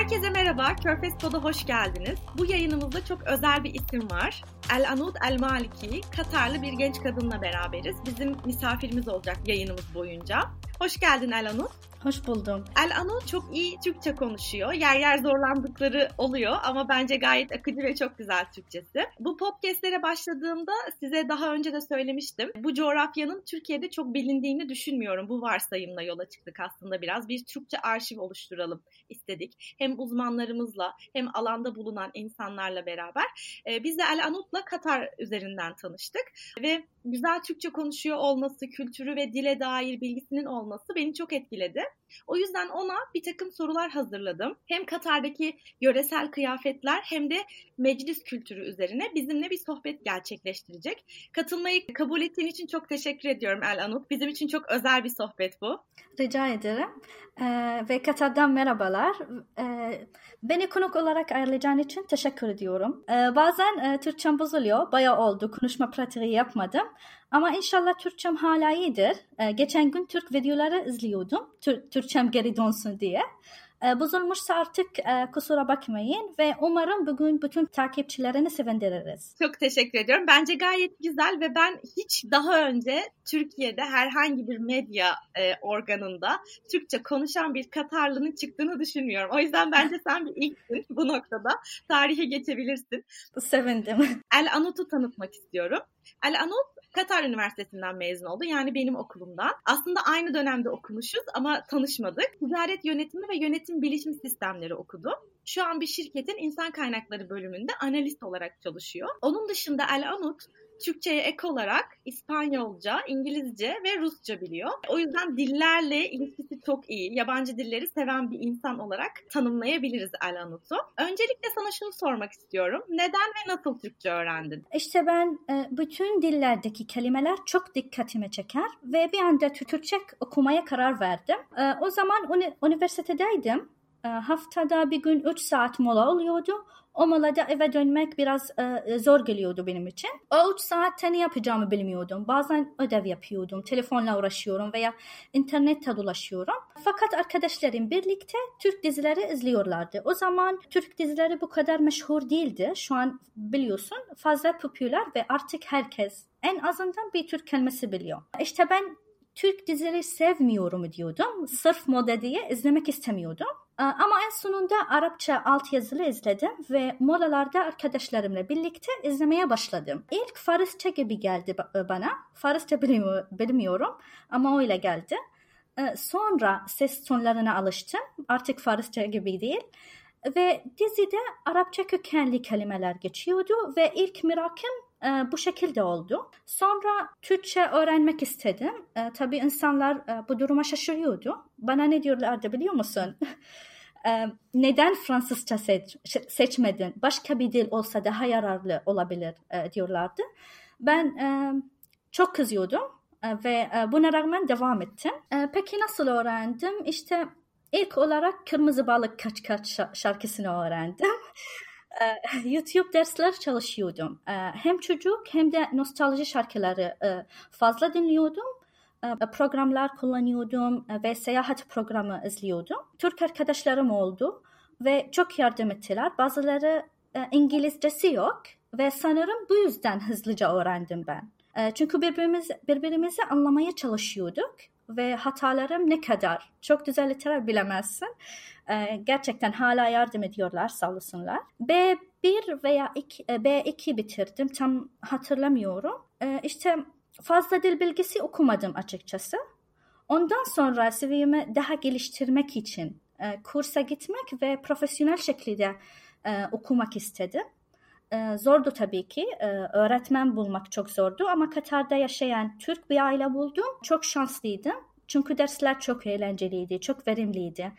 Herkese merhaba, Körfez Pod'a hoş geldiniz. Bu yayınımızda çok özel bir isim var. El Anud El Maliki, Katarlı bir genç kadınla beraberiz. Bizim misafirimiz olacak yayınımız boyunca. Hoş geldin El Anud. Hoş buldum. El Anu çok iyi Türkçe konuşuyor. Yer yer zorlandıkları oluyor ama bence gayet akıcı ve çok güzel Türkçesi. Bu podcastlere başladığımda size daha önce de söylemiştim. Bu coğrafyanın Türkiye'de çok bilindiğini düşünmüyorum. Bu varsayımla yola çıktık aslında biraz. Bir Türkçe arşiv oluşturalım istedik. Hem uzmanlarımızla hem alanda bulunan insanlarla beraber. Ee, biz de El Anut'la Katar üzerinden tanıştık ve güzel Türkçe konuşuyor olması, kültürü ve dile dair bilgisinin olması beni çok etkiledi. O yüzden ona bir takım sorular hazırladım. Hem Katar'daki yöresel kıyafetler hem de meclis kültürü üzerine bizimle bir sohbet gerçekleştirecek. Katılmayı kabul ettiğin için çok teşekkür ediyorum El Anut. Bizim için çok özel bir sohbet bu. Rica ederim. Ee, ve Katar'dan merhabalar. Ee, beni konuk olarak ayarlayacağın için teşekkür ediyorum. Ee, bazen e, Türkçem bozuluyor. Bayağı oldu. Konuşma pratiği yapmadım. Ama inşallah Türkçem hala iyidir. Ee, geçen gün Türk videoları izliyordum. Tür Türkçem geri dönsün diye. Ee, bozulmuşsa artık e, kusura bakmayın ve umarım bugün bütün takipçilerini sevindiririz. Çok teşekkür ediyorum. Bence gayet güzel ve ben hiç daha önce Türkiye'de herhangi bir medya e, organında Türkçe konuşan bir Katarlı'nın çıktığını düşünmüyorum. O yüzden bence sen bir ilksin bu noktada. Tarihe geçebilirsin. Sevindim. El Anut'u tanıtmak istiyorum. El Anut Katar Üniversitesi'nden mezun oldu. Yani benim okulumdan. Aslında aynı dönemde okumuşuz ama tanışmadık. Ticaret yönetimi ve yönetim bilişim sistemleri okudu. Şu an bir şirketin insan kaynakları bölümünde analist olarak çalışıyor. Onun dışında El Anut Türkçe'ye ek olarak İspanyolca, İngilizce ve Rusça biliyor. O yüzden dillerle ilişkisi çok iyi. Yabancı dilleri seven bir insan olarak tanımlayabiliriz Alanut'u. Öncelikle sana şunu sormak istiyorum. Neden ve nasıl Türkçe öğrendin? İşte ben e, bütün dillerdeki kelimeler çok dikkatimi çeker ve bir anda Türkçe okumaya karar verdim. E, o zaman üniversitedeydim. E, haftada bir gün 3 saat mola oluyordu. O molada eve dönmek biraz e, zor geliyordu benim için. O 3 saatte ne yapacağımı bilmiyordum. Bazen ödev yapıyordum, telefonla uğraşıyorum veya internette dolaşıyorum. Fakat arkadaşlarım birlikte Türk dizileri izliyorlardı. O zaman Türk dizileri bu kadar meşhur değildi. Şu an biliyorsun fazla popüler ve artık herkes en azından bir Türk kelimesi biliyor. İşte ben Türk dizileri sevmiyorum diyordum. Sırf moda diye izlemek istemiyordum. Ama en sonunda Arapça altyazılı izledim ve molalarda arkadaşlarımla birlikte izlemeye başladım. İlk Farsça gibi geldi bana. Farsça bilmiyorum ama öyle geldi. Sonra ses tonlarına alıştım. Artık Farsça gibi değil. Ve dizide Arapça kökenli kelimeler geçiyordu ve ilk merakım e, bu şekilde oldu. Sonra Türkçe öğrenmek istedim. E, tabii insanlar e, bu duruma şaşırıyordu. Bana ne diyorlardı biliyor musun? e, neden Fransızca seç, seçmedin? Başka bir dil olsa daha yararlı olabilir e, diyorlardı. Ben e, çok kızıyordum e, ve e, buna rağmen devam ettim. E, peki nasıl öğrendim? İşte ilk olarak Kırmızı Balık Kaç Kaç şarkısını öğrendim. YouTube dersler çalışıyordum. Hem çocuk hem de nostalji şarkıları fazla dinliyordum. Programlar kullanıyordum ve seyahat programı izliyordum. Türk arkadaşlarım oldu ve çok yardım ettiler. Bazıları İngilizcesi yok ve sanırım bu yüzden hızlıca öğrendim ben. Çünkü birbirimiz, birbirimizi anlamaya çalışıyorduk ve hatalarım ne kadar çok düzeltirler bilemezsin. Ee, gerçekten hala yardım ediyorlar sağ olsunlar. B1 veya 2, e, B2 bitirdim tam hatırlamıyorum. Ee, işte fazla dil bilgisi okumadım açıkçası. Ondan sonra seviyemi daha geliştirmek için e, kursa gitmek ve profesyonel şekilde e, okumak istedim. E, zordu tabii ki. E, öğretmen bulmak çok zordu ama Katar'da yaşayan Türk bir aile buldum. Çok şanslıydım. Çünkü dersler çok eğlenceliydi, çok verimliydi.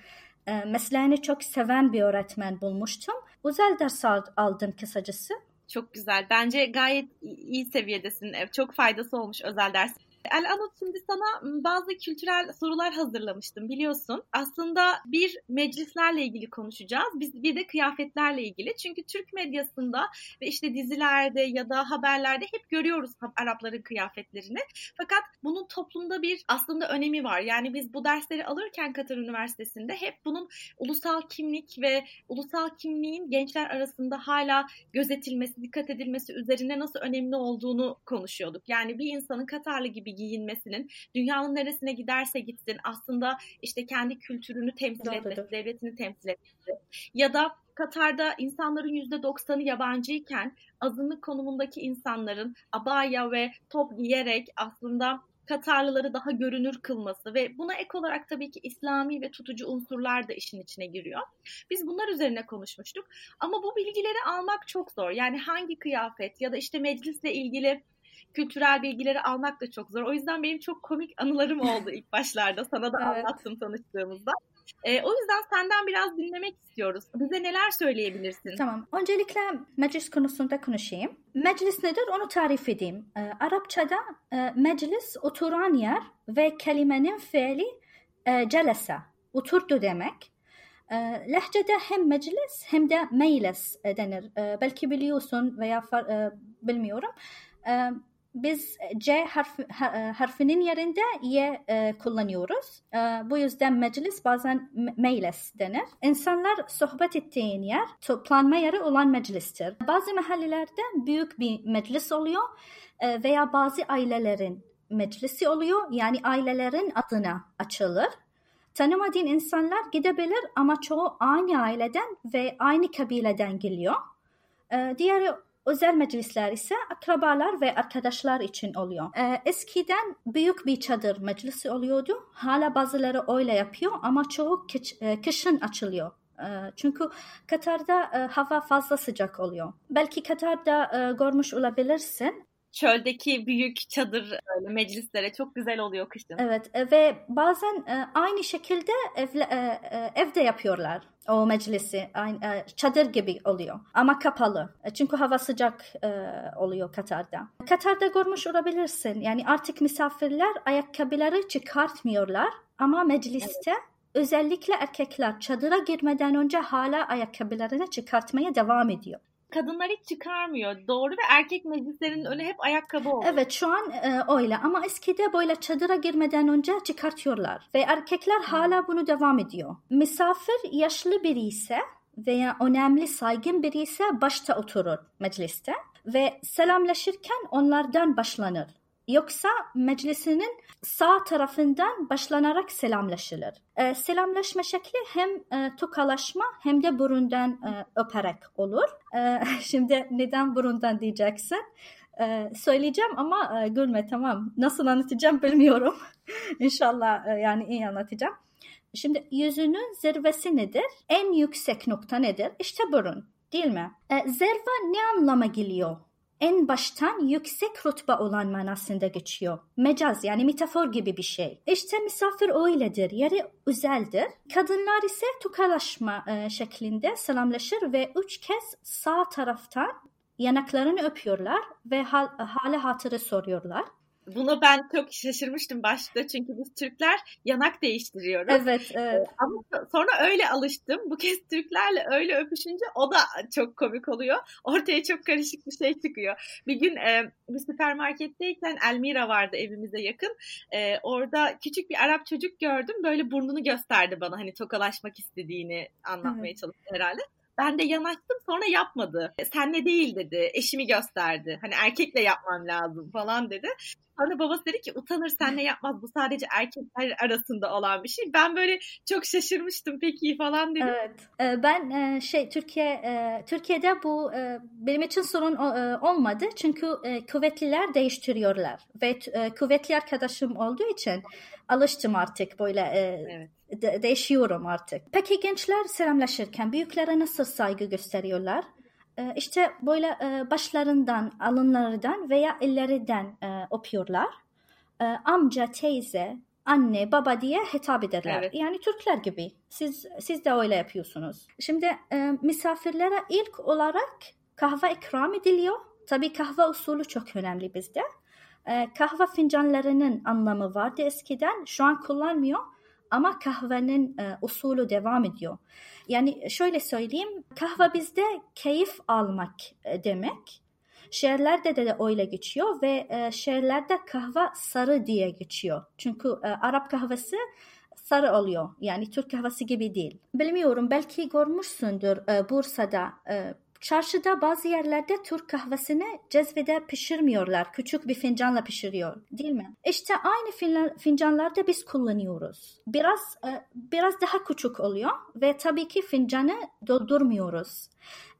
E, mesleğini çok seven bir öğretmen bulmuştum. Özel ders aldım kısacası. Çok güzel. Bence gayet iyi seviyedesin. Çok faydası olmuş özel ders. El Anut şimdi sana bazı kültürel sorular hazırlamıştım biliyorsun. Aslında bir meclislerle ilgili konuşacağız. Biz bir de kıyafetlerle ilgili. Çünkü Türk medyasında ve işte dizilerde ya da haberlerde hep görüyoruz Arapların kıyafetlerini. Fakat bunun toplumda bir aslında önemi var. Yani biz bu dersleri alırken Katar Üniversitesi'nde hep bunun ulusal kimlik ve ulusal kimliğin gençler arasında hala gözetilmesi, dikkat edilmesi üzerine nasıl önemli olduğunu konuşuyorduk. Yani bir insanın Katarlı gibi giyinmesinin dünyanın neresine giderse gitsin aslında işte kendi kültürünü temsil etmesi, devletini temsil etmesi ya da Katar'da insanların %90'ı yabancıyken azınlık konumundaki insanların abaya ve top giyerek aslında Katarlıları daha görünür kılması ve buna ek olarak tabii ki İslami ve tutucu unsurlar da işin içine giriyor. Biz bunlar üzerine konuşmuştuk. Ama bu bilgileri almak çok zor. Yani hangi kıyafet ya da işte meclisle ilgili kültürel bilgileri almak da çok zor. O yüzden benim çok komik anılarım oldu ilk başlarda. Sana da evet. anlattım tanıştığımızda. E, o yüzden senden biraz dinlemek istiyoruz. Bize neler söyleyebilirsin? Tamam. Öncelikle meclis konusunda konuşayım. Meclis nedir onu tarif edeyim. E, Arapçada e, meclis oturan yer ve kelimenin fiili e, celese, oturdu demek. E, lehçede hem meclis hem de meclis denir. E, belki biliyorsun veya far, e, bilmiyorum. E, biz C harfi, harfinin yerinde Y e, kullanıyoruz. E, bu yüzden meclis bazen meclis denir. İnsanlar sohbet ettiğin yer toplanma yeri olan meclistir. Bazı mahallelerde büyük bir meclis oluyor e, veya bazı ailelerin meclisi oluyor. Yani ailelerin adına açılır. Tanımadığın insanlar gidebilir ama çoğu aynı aileden ve aynı kabileden geliyor. E, diğeri Özel meclisler ise akrabalar ve arkadaşlar için oluyor. Ee, eskiden büyük bir çadır meclisi oluyordu. Hala bazıları öyle yapıyor ama çoğu e, kışın açılıyor. Ee, çünkü Katar'da e, hava fazla sıcak oluyor. Belki Katar'da e, görmüş olabilirsin çöldeki büyük çadır öyle meclislere çok güzel oluyor kışın. Evet e, ve bazen e, aynı şekilde evle, e, evde yapıyorlar o meclisi çadır gibi oluyor ama kapalı çünkü hava sıcak oluyor Katar'da. Katar'da görmüş olabilirsin yani artık misafirler ayakkabıları çıkartmıyorlar ama mecliste evet. Özellikle erkekler çadıra girmeden önce hala ayakkabılarını çıkartmaya devam ediyor kadınlar hiç çıkarmıyor. Doğru ve erkek meclislerinin önü hep ayakkabı oluyor. Evet şu an e, öyle ama eskide böyle çadıra girmeden önce çıkartıyorlar. Ve erkekler hmm. hala bunu devam ediyor. Misafir yaşlı biri ise veya önemli saygın biri ise başta oturur mecliste ve selamlaşırken onlardan başlanır. Yoksa meclisinin sağ tarafından başlanarak selamlaşılır. E, selamlaşma şekli hem e, tokalaşma hem de burundan e, öperek olur. E, şimdi neden burundan diyeceksin? E, söyleyeceğim ama e, gülme tamam. Nasıl anlatacağım bilmiyorum. İnşallah e, yani iyi anlatacağım. Şimdi yüzünün zirvesi nedir? En yüksek nokta nedir? İşte burun değil mi? E, zirve ne anlama geliyor? En baştan yüksek rütbe olan manasında geçiyor. Mecaz yani metafor gibi bir şey. İşte misafir öyledir, yeri özeldir. Kadınlar ise tukalaşma e, şeklinde selamlaşır ve üç kez sağ taraftan yanaklarını öpüyorlar ve hal, hale hatırı soruyorlar. Buna ben çok şaşırmıştım başta çünkü biz Türkler yanak değiştiriyoruz. Evet, evet. Ama sonra öyle alıştım. Bu kez Türklerle öyle öpüşünce o da çok komik oluyor. Ortaya çok karışık bir şey çıkıyor. Bir gün e, bir süpermarketteyken Elmira vardı evimize yakın. E, orada küçük bir Arap çocuk gördüm. Böyle burnunu gösterdi bana hani tokalaşmak istediğini anlatmaya evet. çalıştı herhalde. Ben de yanaştım sonra yapmadı. E, senle değil dedi. Eşimi gösterdi. Hani erkekle yapmam lazım falan dedi. Sonra babası dedi ki utanır senle yapmaz bu sadece erkekler arasında olan bir şey. Ben böyle çok şaşırmıştım peki falan dedim. Evet. E, ben e, şey Türkiye Türkiye'de bu benim için sorun olmadı. Çünkü kuvvetliler değiştiriyorlar ve kuvvetli arkadaşım olduğu için alıştım artık böyle evet de- değişiyorum artık. Peki gençler selamlaşırken büyüklere nasıl saygı gösteriyorlar? Ee, işte böyle e, başlarından, alınlarından veya ellerinden e, öpüyorlar. E, amca, teyze, anne, baba diye hitap ederler. Evet. Yani Türkler gibi. Siz siz de öyle yapıyorsunuz. Şimdi e, misafirlere ilk olarak kahve ikram ediliyor. Tabii kahve usulü çok önemli bizde. E, kahve fincanlarının anlamı vardı eskiden. Şu an kullanmıyor ama kahvenin e, usulü devam ediyor. Yani şöyle söyleyeyim, kahve bizde keyif almak e, demek. Şehirlerde de, de öyle geçiyor ve e, şehirlerde kahve sarı diye geçiyor. Çünkü e, Arap kahvesi sarı oluyor. Yani Türk kahvesi gibi değil. Bilmiyorum belki görmüşsündür e, Bursa'da e, Çarşıda bazı yerlerde Türk kahvesini cezvede pişirmiyorlar. Küçük bir fincanla pişiriyor değil mi? İşte aynı fincanlarda biz kullanıyoruz. Biraz e, biraz daha küçük oluyor ve tabii ki fincanı doldurmuyoruz.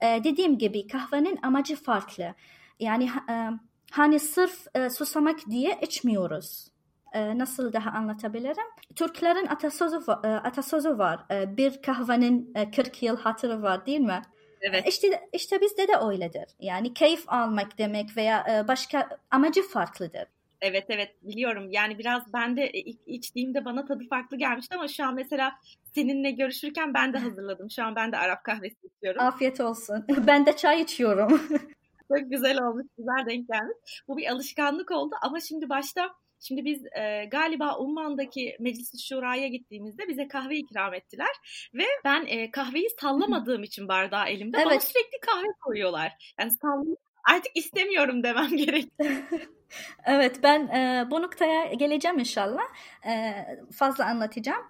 E, dediğim gibi kahvenin amacı farklı. Yani e, hani sırf susamak diye içmiyoruz nasıl daha anlatabilirim? Türklerin atasözü, atasözü var. Bir kahvenin 40 yıl hatırı var değil mi? Evet. İşte işte bizde de öyledir. Yani keyif almak demek veya e, başka amacı farklıdır. Evet evet biliyorum. Yani biraz ben de içtiğimde bana tadı farklı gelmişti ama şu an mesela seninle görüşürken ben de hazırladım. Şu an ben de Arap kahvesi içiyorum. Afiyet olsun. Ben de çay içiyorum. Çok güzel olmuş. Güzel denk gelmiş. Bu bir alışkanlık oldu ama şimdi başta Şimdi biz e, galiba Umman'daki Meclis-i Şura'ya gittiğimizde bize kahve ikram ettiler. Ve ben e, kahveyi sallamadığım için bardağı elimde evet. bana sürekli kahve koyuyorlar. Yani sallam artık istemiyorum demem gerek. evet ben e, bu noktaya geleceğim inşallah. E, fazla anlatacağım.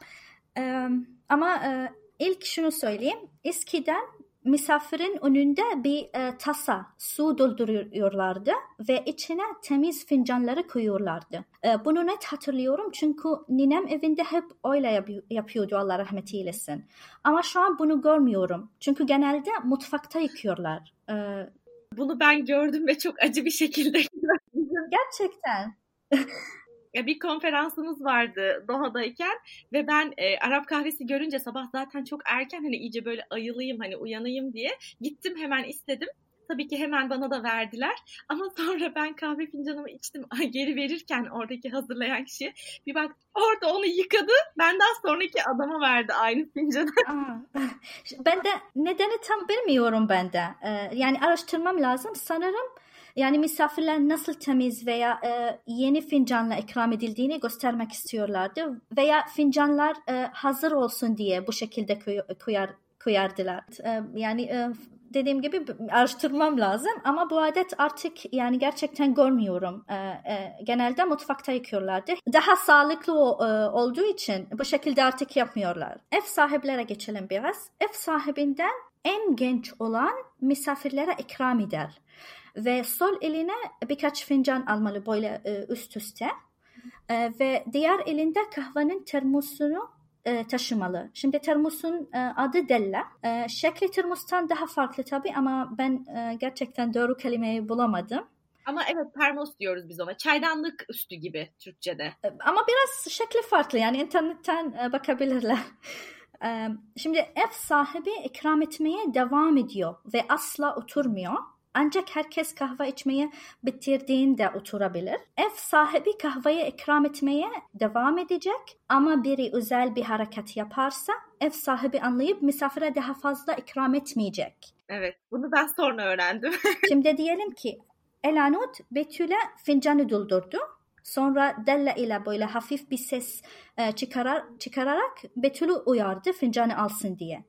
E, ama e, ilk şunu söyleyeyim. Eskiden misafirin önünde bir e, tasa su dolduruyorlardı ve içine temiz fincanları koyuyorlardı. E, bunu net hatırlıyorum çünkü ninem evinde hep öyle yap- yapıyordu Allah rahmet eylesin. Ama şu an bunu görmüyorum. Çünkü genelde mutfakta yıkıyorlar. E, bunu ben gördüm ve çok acı bir şekilde Gerçekten. bir konferansımız vardı Doha'dayken ve ben e, Arap kahvesi görünce sabah zaten çok erken hani iyice böyle ayılayım hani uyanayım diye gittim hemen istedim. Tabii ki hemen bana da verdiler. Ama sonra ben kahve fincanımı içtim. Geri verirken oradaki hazırlayan kişi bir bak orada onu yıkadı. Benden sonraki adama verdi aynı fincanı. ben de nedeni tam bilmiyorum ben de. Ee, yani araştırmam lazım. Sanırım yani misafirler nasıl temiz veya e, yeni fincanla ikram edildiğini göstermek istiyorlardı veya fincanlar e, hazır olsun diye bu şekilde koyar, koyardılar. E, yani e, dediğim gibi araştırmam lazım ama bu adet artık yani gerçekten görmüyorum. E, e, genelde mutfakta yıkıyorlardı. Daha sağlıklı o, e, olduğu için bu şekilde artık yapmıyorlar. Ev sahiplere geçelim biraz. Ev sahibinden en genç olan misafirlere ikram eder ve sol eline birkaç fincan almalı böyle e, üst üste e, ve diğer elinde kahvenin termosunu e, taşımalı. Şimdi termosun e, adı Della. E, şekli termostan daha farklı tabii ama ben e, gerçekten doğru kelimeyi bulamadım. Ama evet termos diyoruz biz ona. Çaydanlık üstü gibi Türkçe'de. E, ama biraz şekli farklı yani internetten e, bakabilirler. E, şimdi ev sahibi ikram etmeye devam ediyor ve asla oturmuyor. Ancak herkes kahve içmeye bitirdiğinde oturabilir. Ev sahibi kahveyi ikram etmeye devam edecek ama biri özel bir hareket yaparsa ev sahibi anlayıp misafire daha fazla ikram etmeyecek. Evet, bunu ben sonra öğrendim. Şimdi diyelim ki Elanut Betül'e fincanı doldurdu. Sonra Della ile böyle hafif bir ses e, çıkarar, çıkararak Betül'ü uyardı fincanı alsın diye.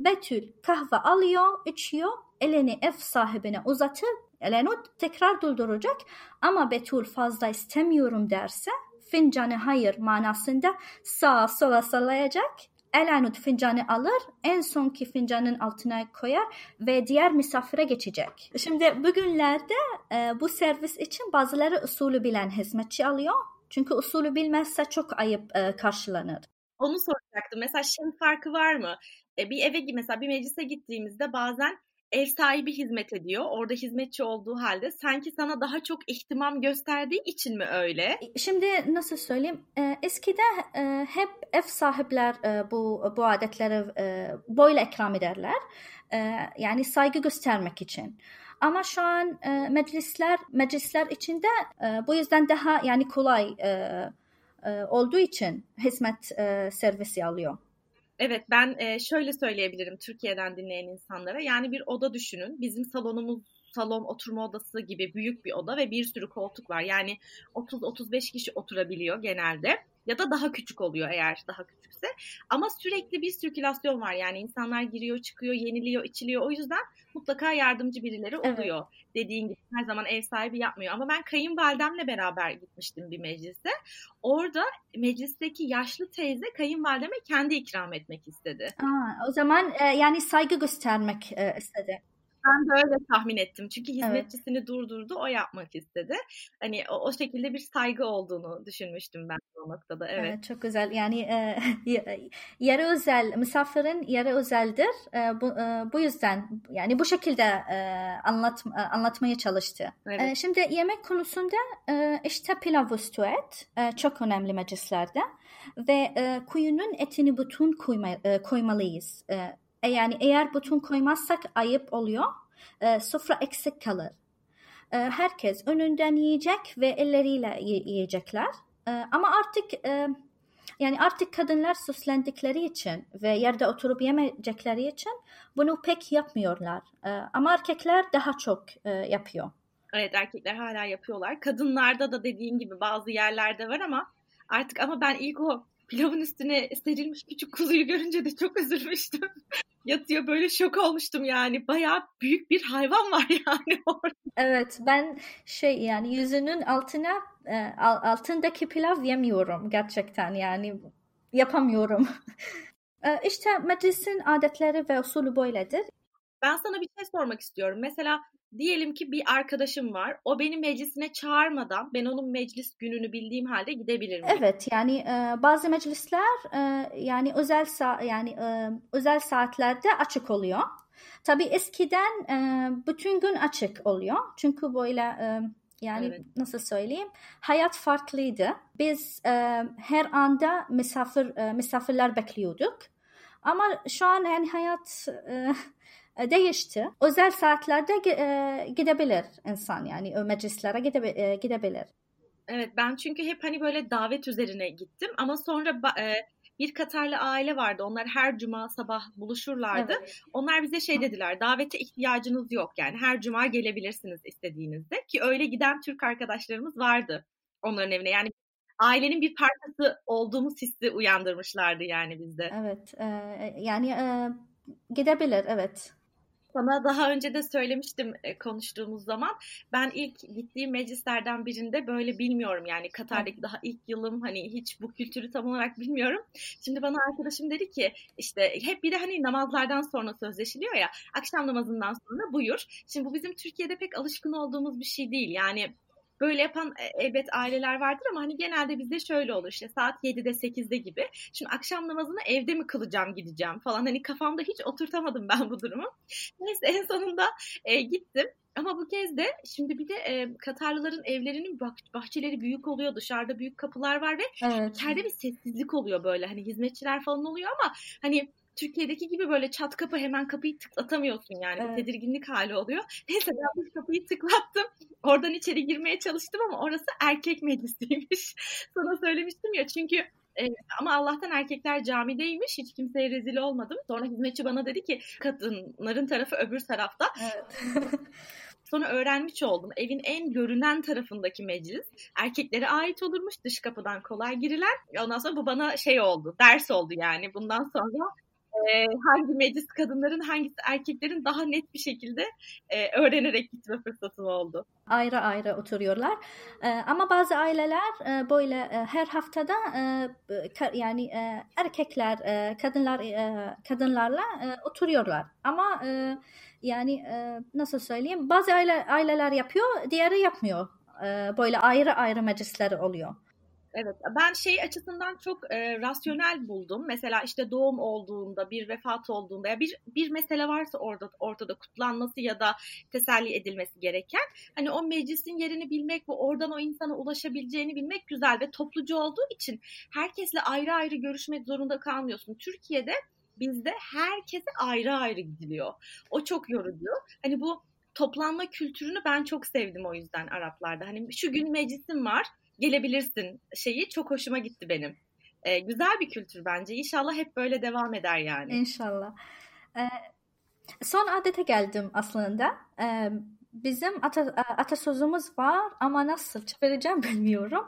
Betül kahve alıyor, içiyor elini ev sahibine uzatır, elini tekrar dolduracak ama Betül fazla istemiyorum derse fincanı hayır manasında sağa sola sallayacak. Elanut fincanı alır, en sonki fincanın altına koyar ve diğer misafire geçecek. Şimdi bugünlerde e, bu servis için bazıları usulü bilen hizmetçi alıyor. Çünkü usulü bilmezse çok ayıp e, karşılanır. Onu soracaktım. Mesela şey farkı var mı? E, bir eve mesela bir meclise gittiğimizde bazen ev sahibi hizmet ediyor. Orada hizmetçi olduğu halde sanki sana daha çok ihtimam gösterdiği için mi öyle? Şimdi nasıl söyleyeyim? E, eskide e, hep ev sahipler e, bu bu adetleri e, böyle ikram ederler. E, yani saygı göstermek için. Ama şu an e, meclisler meclisler içinde e, bu yüzden daha yani kolay e, e, olduğu için hizmet e, servisi alıyor. Evet ben şöyle söyleyebilirim Türkiye'den dinleyen insanlara. Yani bir oda düşünün. Bizim salonumuz salon oturma odası gibi büyük bir oda ve bir sürü koltuk var. Yani 30-35 kişi oturabiliyor genelde ya da daha küçük oluyor eğer daha küçükse. Ama sürekli bir sirkülasyon var yani insanlar giriyor çıkıyor yeniliyor içiliyor o yüzden mutlaka yardımcı birileri oluyor. Evet. Dediğin gibi her zaman ev sahibi yapmıyor ama ben kayınvalidemle beraber gitmiştim bir meclise. Orada meclisteki yaşlı teyze kayınvalideme kendi ikram etmek istedi. Aa, o zaman e, yani saygı göstermek e, istedi. Ben de öyle tahmin ettim. Çünkü hizmetçisini evet. durdurdu, o yapmak istedi. Hani o, o şekilde bir saygı olduğunu düşünmüştüm ben o noktada. Evet. evet çok güzel. Yani e, yarı özel, misafirin yarı özeldir. E, bu, e, bu yüzden yani bu şekilde e, anlat, e, anlatmaya çalıştı. Evet. E, şimdi yemek konusunda e, işte pilav üstü et e, çok önemli meclislerde ve e, kuyunun etini bütün koyma, e, koymalıyız. E, e, yani eğer bütün koymazsak ayıp oluyor. E, sofra eksik kalır. E, herkes önünden yiyecek ve elleriyle yiyecekler. E, ama artık e, yani artık kadınlar süslendikleri için ve yerde oturup yemeyecekleri için bunu pek yapmıyorlar. E, ama erkekler daha çok e, yapıyor. Evet erkekler hala yapıyorlar. Kadınlarda da dediğin gibi bazı yerlerde var ama artık ama ben ilk o pilavın üstüne serilmiş küçük kuzuyu görünce de çok üzülmüştüm. Yatıyor böyle şok olmuştum yani. Bayağı büyük bir hayvan var yani orada. Evet ben şey yani yüzünün altına e, altındaki pilav yemiyorum gerçekten yani yapamıyorum. E, işte meclisin adetleri ve usulü böyledir. Ben sana bir şey sormak istiyorum. Mesela diyelim ki bir arkadaşım var. O beni meclisine çağırmadan ben onun meclis gününü bildiğim halde gidebilir miyim? Evet yani e, bazı meclisler e, yani özel sa yani e, özel saatlerde açık oluyor. Tabii eskiden e, bütün gün açık oluyor. Çünkü böyle e, yani evet. nasıl söyleyeyim? Hayat farklıydı. Biz e, her anda misafir e, misafirler bekliyorduk. Ama şu an yani hayat e, değişti. Özel saatlerde e, gidebilir insan yani meclislere gide, gidebilir. Evet ben çünkü hep hani böyle davet üzerine gittim ama sonra bir Katarlı aile vardı. Onlar her cuma sabah buluşurlardı. Evet. Onlar bize şey dediler. Davete ihtiyacınız yok yani. Her cuma gelebilirsiniz istediğinizde ki öyle giden Türk arkadaşlarımız vardı onların evine. Yani ailenin bir parçası olduğumuz hissi uyandırmışlardı yani bizde. Evet. E, yani e, gidebilir evet. Sana daha önce de söylemiştim e, konuştuğumuz zaman. Ben ilk gittiğim meclislerden birinde böyle bilmiyorum yani Katar'daki daha ilk yılım hani hiç bu kültürü tam olarak bilmiyorum. Şimdi bana arkadaşım dedi ki işte hep bir de hani namazlardan sonra sözleşiliyor ya akşam namazından sonra buyur. Şimdi bu bizim Türkiye'de pek alışkın olduğumuz bir şey değil. Yani Böyle yapan e, elbet aileler vardır ama hani genelde bizde şöyle olur işte saat 7'de 8'de gibi. Şimdi akşam namazını evde mi kılacağım gideceğim falan hani kafamda hiç oturtamadım ben bu durumu. Neyse en sonunda e, gittim. Ama bu kez de şimdi bir de e, Katarlıların evlerinin bah- bahçeleri büyük oluyor. Dışarıda büyük kapılar var ve evet. içeride bir sessizlik oluyor böyle. Hani hizmetçiler falan oluyor ama hani Türkiye'deki gibi böyle çat kapı hemen kapıyı tıklatamıyorsun yani. Evet. Bir tedirginlik hali oluyor. Neyse ben bu kapıyı tıklattım. Oradan içeri girmeye çalıştım ama orası erkek meclisiymiş. Sana söylemiştim ya çünkü e, ama Allah'tan erkekler camideymiş. Hiç kimseye rezil olmadım. Sonra hizmetçi bana dedi ki kadınların tarafı öbür tarafta. Evet. Sonra öğrenmiş oldum. Evin en görünen tarafındaki meclis erkeklere ait olurmuş. Dış kapıdan kolay girilen. Ondan sonra bu bana şey oldu. Ders oldu yani. Bundan sonra e, hangi meclis kadınların hangisi erkeklerin daha net bir şekilde e, öğrenerek gitme fırsatı oldu. Ayrı ayrı oturuyorlar e, ama bazı aileler e, böyle e, her haftada e, ka, yani e, erkekler e, kadınlar e, kadınlarla e, oturuyorlar ama e, yani e, nasıl söyleyeyim bazı aile, aileler yapıyor diğeri yapmıyor e, böyle ayrı ayrı meclisleri oluyor. Evet, ben şey açısından çok e, rasyonel buldum. Mesela işte doğum olduğunda, bir vefat olduğunda ya bir bir mesele varsa orada ortada kutlanması ya da teselli edilmesi gereken, hani o meclisin yerini bilmek ve oradan o insana ulaşabileceğini bilmek güzel ve toplucu olduğu için herkesle ayrı ayrı görüşmek zorunda kalmıyorsun. Türkiye'de bizde herkese ayrı ayrı gidiliyor. O çok yorucu. Hani bu toplanma kültürünü ben çok sevdim o yüzden Araplarda. Hani şu gün meclisim var gelebilirsin şeyi çok hoşuma gitti benim. E, güzel bir kültür bence. İnşallah hep böyle devam eder yani. İnşallah. E, son adete geldim aslında. E, bizim ata, atasözümüz var ama nasıl çevireceğim bilmiyorum.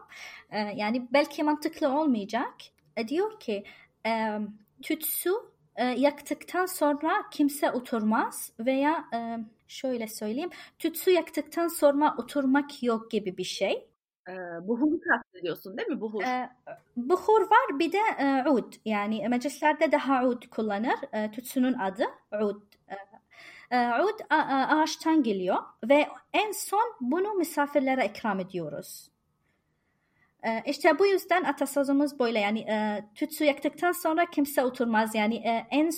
E, yani belki mantıklı olmayacak. E, diyor ki e, tütsü e, yaktıktan sonra kimse oturmaz veya e, şöyle söyleyeyim tütsü yaktıktan sonra oturmak yok gibi bir şey. E, buhuru kastediyorsun değil mi? Buhur. E, buhur var bir de e, ud. Yani meclislerde daha ud kullanır. E, tütsünün adı ud. E, ud ağaçtan geliyor ve en son bunu misafirlere ikram ediyoruz. İşte bu yüzden atasözümüz böyle yani tütsü yaktıktan sonra kimse oturmaz yani en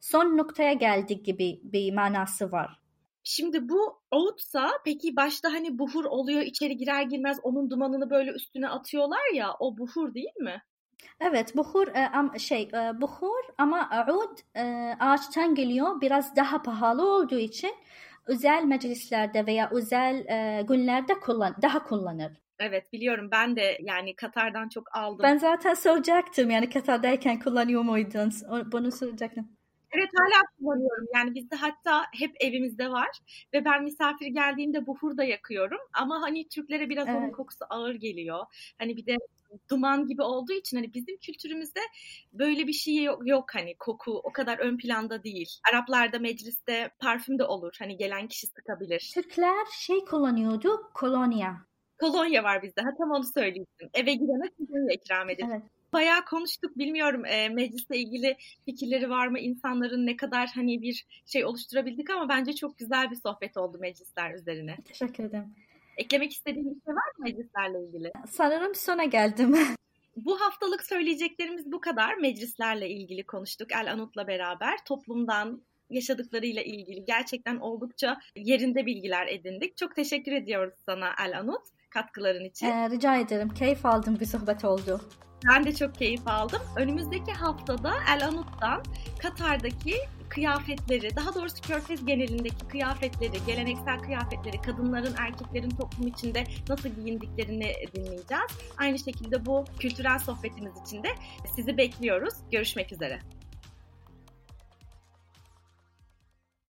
son noktaya geldik gibi bir manası var. Şimdi bu oğutsa peki başta hani buhur oluyor içeri girer girmez onun dumanını böyle üstüne atıyorlar ya o buhur değil mi? Evet buhur e, şey e, buhur ama oud e, ağaçtan geliyor biraz daha pahalı olduğu için özel meclislerde veya özel günlerde kullan daha kullanır. Evet biliyorum ben de yani Katar'dan çok aldım. Ben zaten soracaktım yani Katar'dayken kullanıyor muydun? Bunu soracaktım. Evet hala kullanıyorum. Yani bizde hatta hep evimizde var ve ben misafir geldiğinde buhur da yakıyorum. Ama hani Türklere biraz evet. onun kokusu ağır geliyor. Hani bir de duman gibi olduğu için hani bizim kültürümüzde böyle bir şey yok, yok hani koku o kadar ön planda değil. Araplarda mecliste parfüm de olur. Hani gelen kişi sıkabilir. Türkler şey kullanıyordu kolonya. Kolonya var bizde. Ha tam onu söyleyecektim. Eve girene kolonya ikram edilir. Evet bayağı konuştuk. Bilmiyorum e, meclisle ilgili fikirleri var mı? insanların ne kadar hani bir şey oluşturabildik ama bence çok güzel bir sohbet oldu meclisler üzerine. Teşekkür ederim. Eklemek istediğin bir şey var mı meclislerle ilgili? Sanırım sona geldim. Bu haftalık söyleyeceklerimiz bu kadar. Meclislerle ilgili konuştuk El Anut'la beraber. Toplumdan, yaşadıklarıyla ilgili gerçekten oldukça yerinde bilgiler edindik. Çok teşekkür ediyoruz sana El Anut katkıların için. Ee, rica ederim. Keyif aldım bir sohbet oldu. Ben de çok keyif aldım. Önümüzdeki haftada El Anut'tan Katar'daki kıyafetleri, daha doğrusu Körfez genelindeki kıyafetleri, geleneksel kıyafetleri, kadınların, erkeklerin toplum içinde nasıl giyindiklerini dinleyeceğiz. Aynı şekilde bu kültürel sohbetimiz için de sizi bekliyoruz. Görüşmek üzere.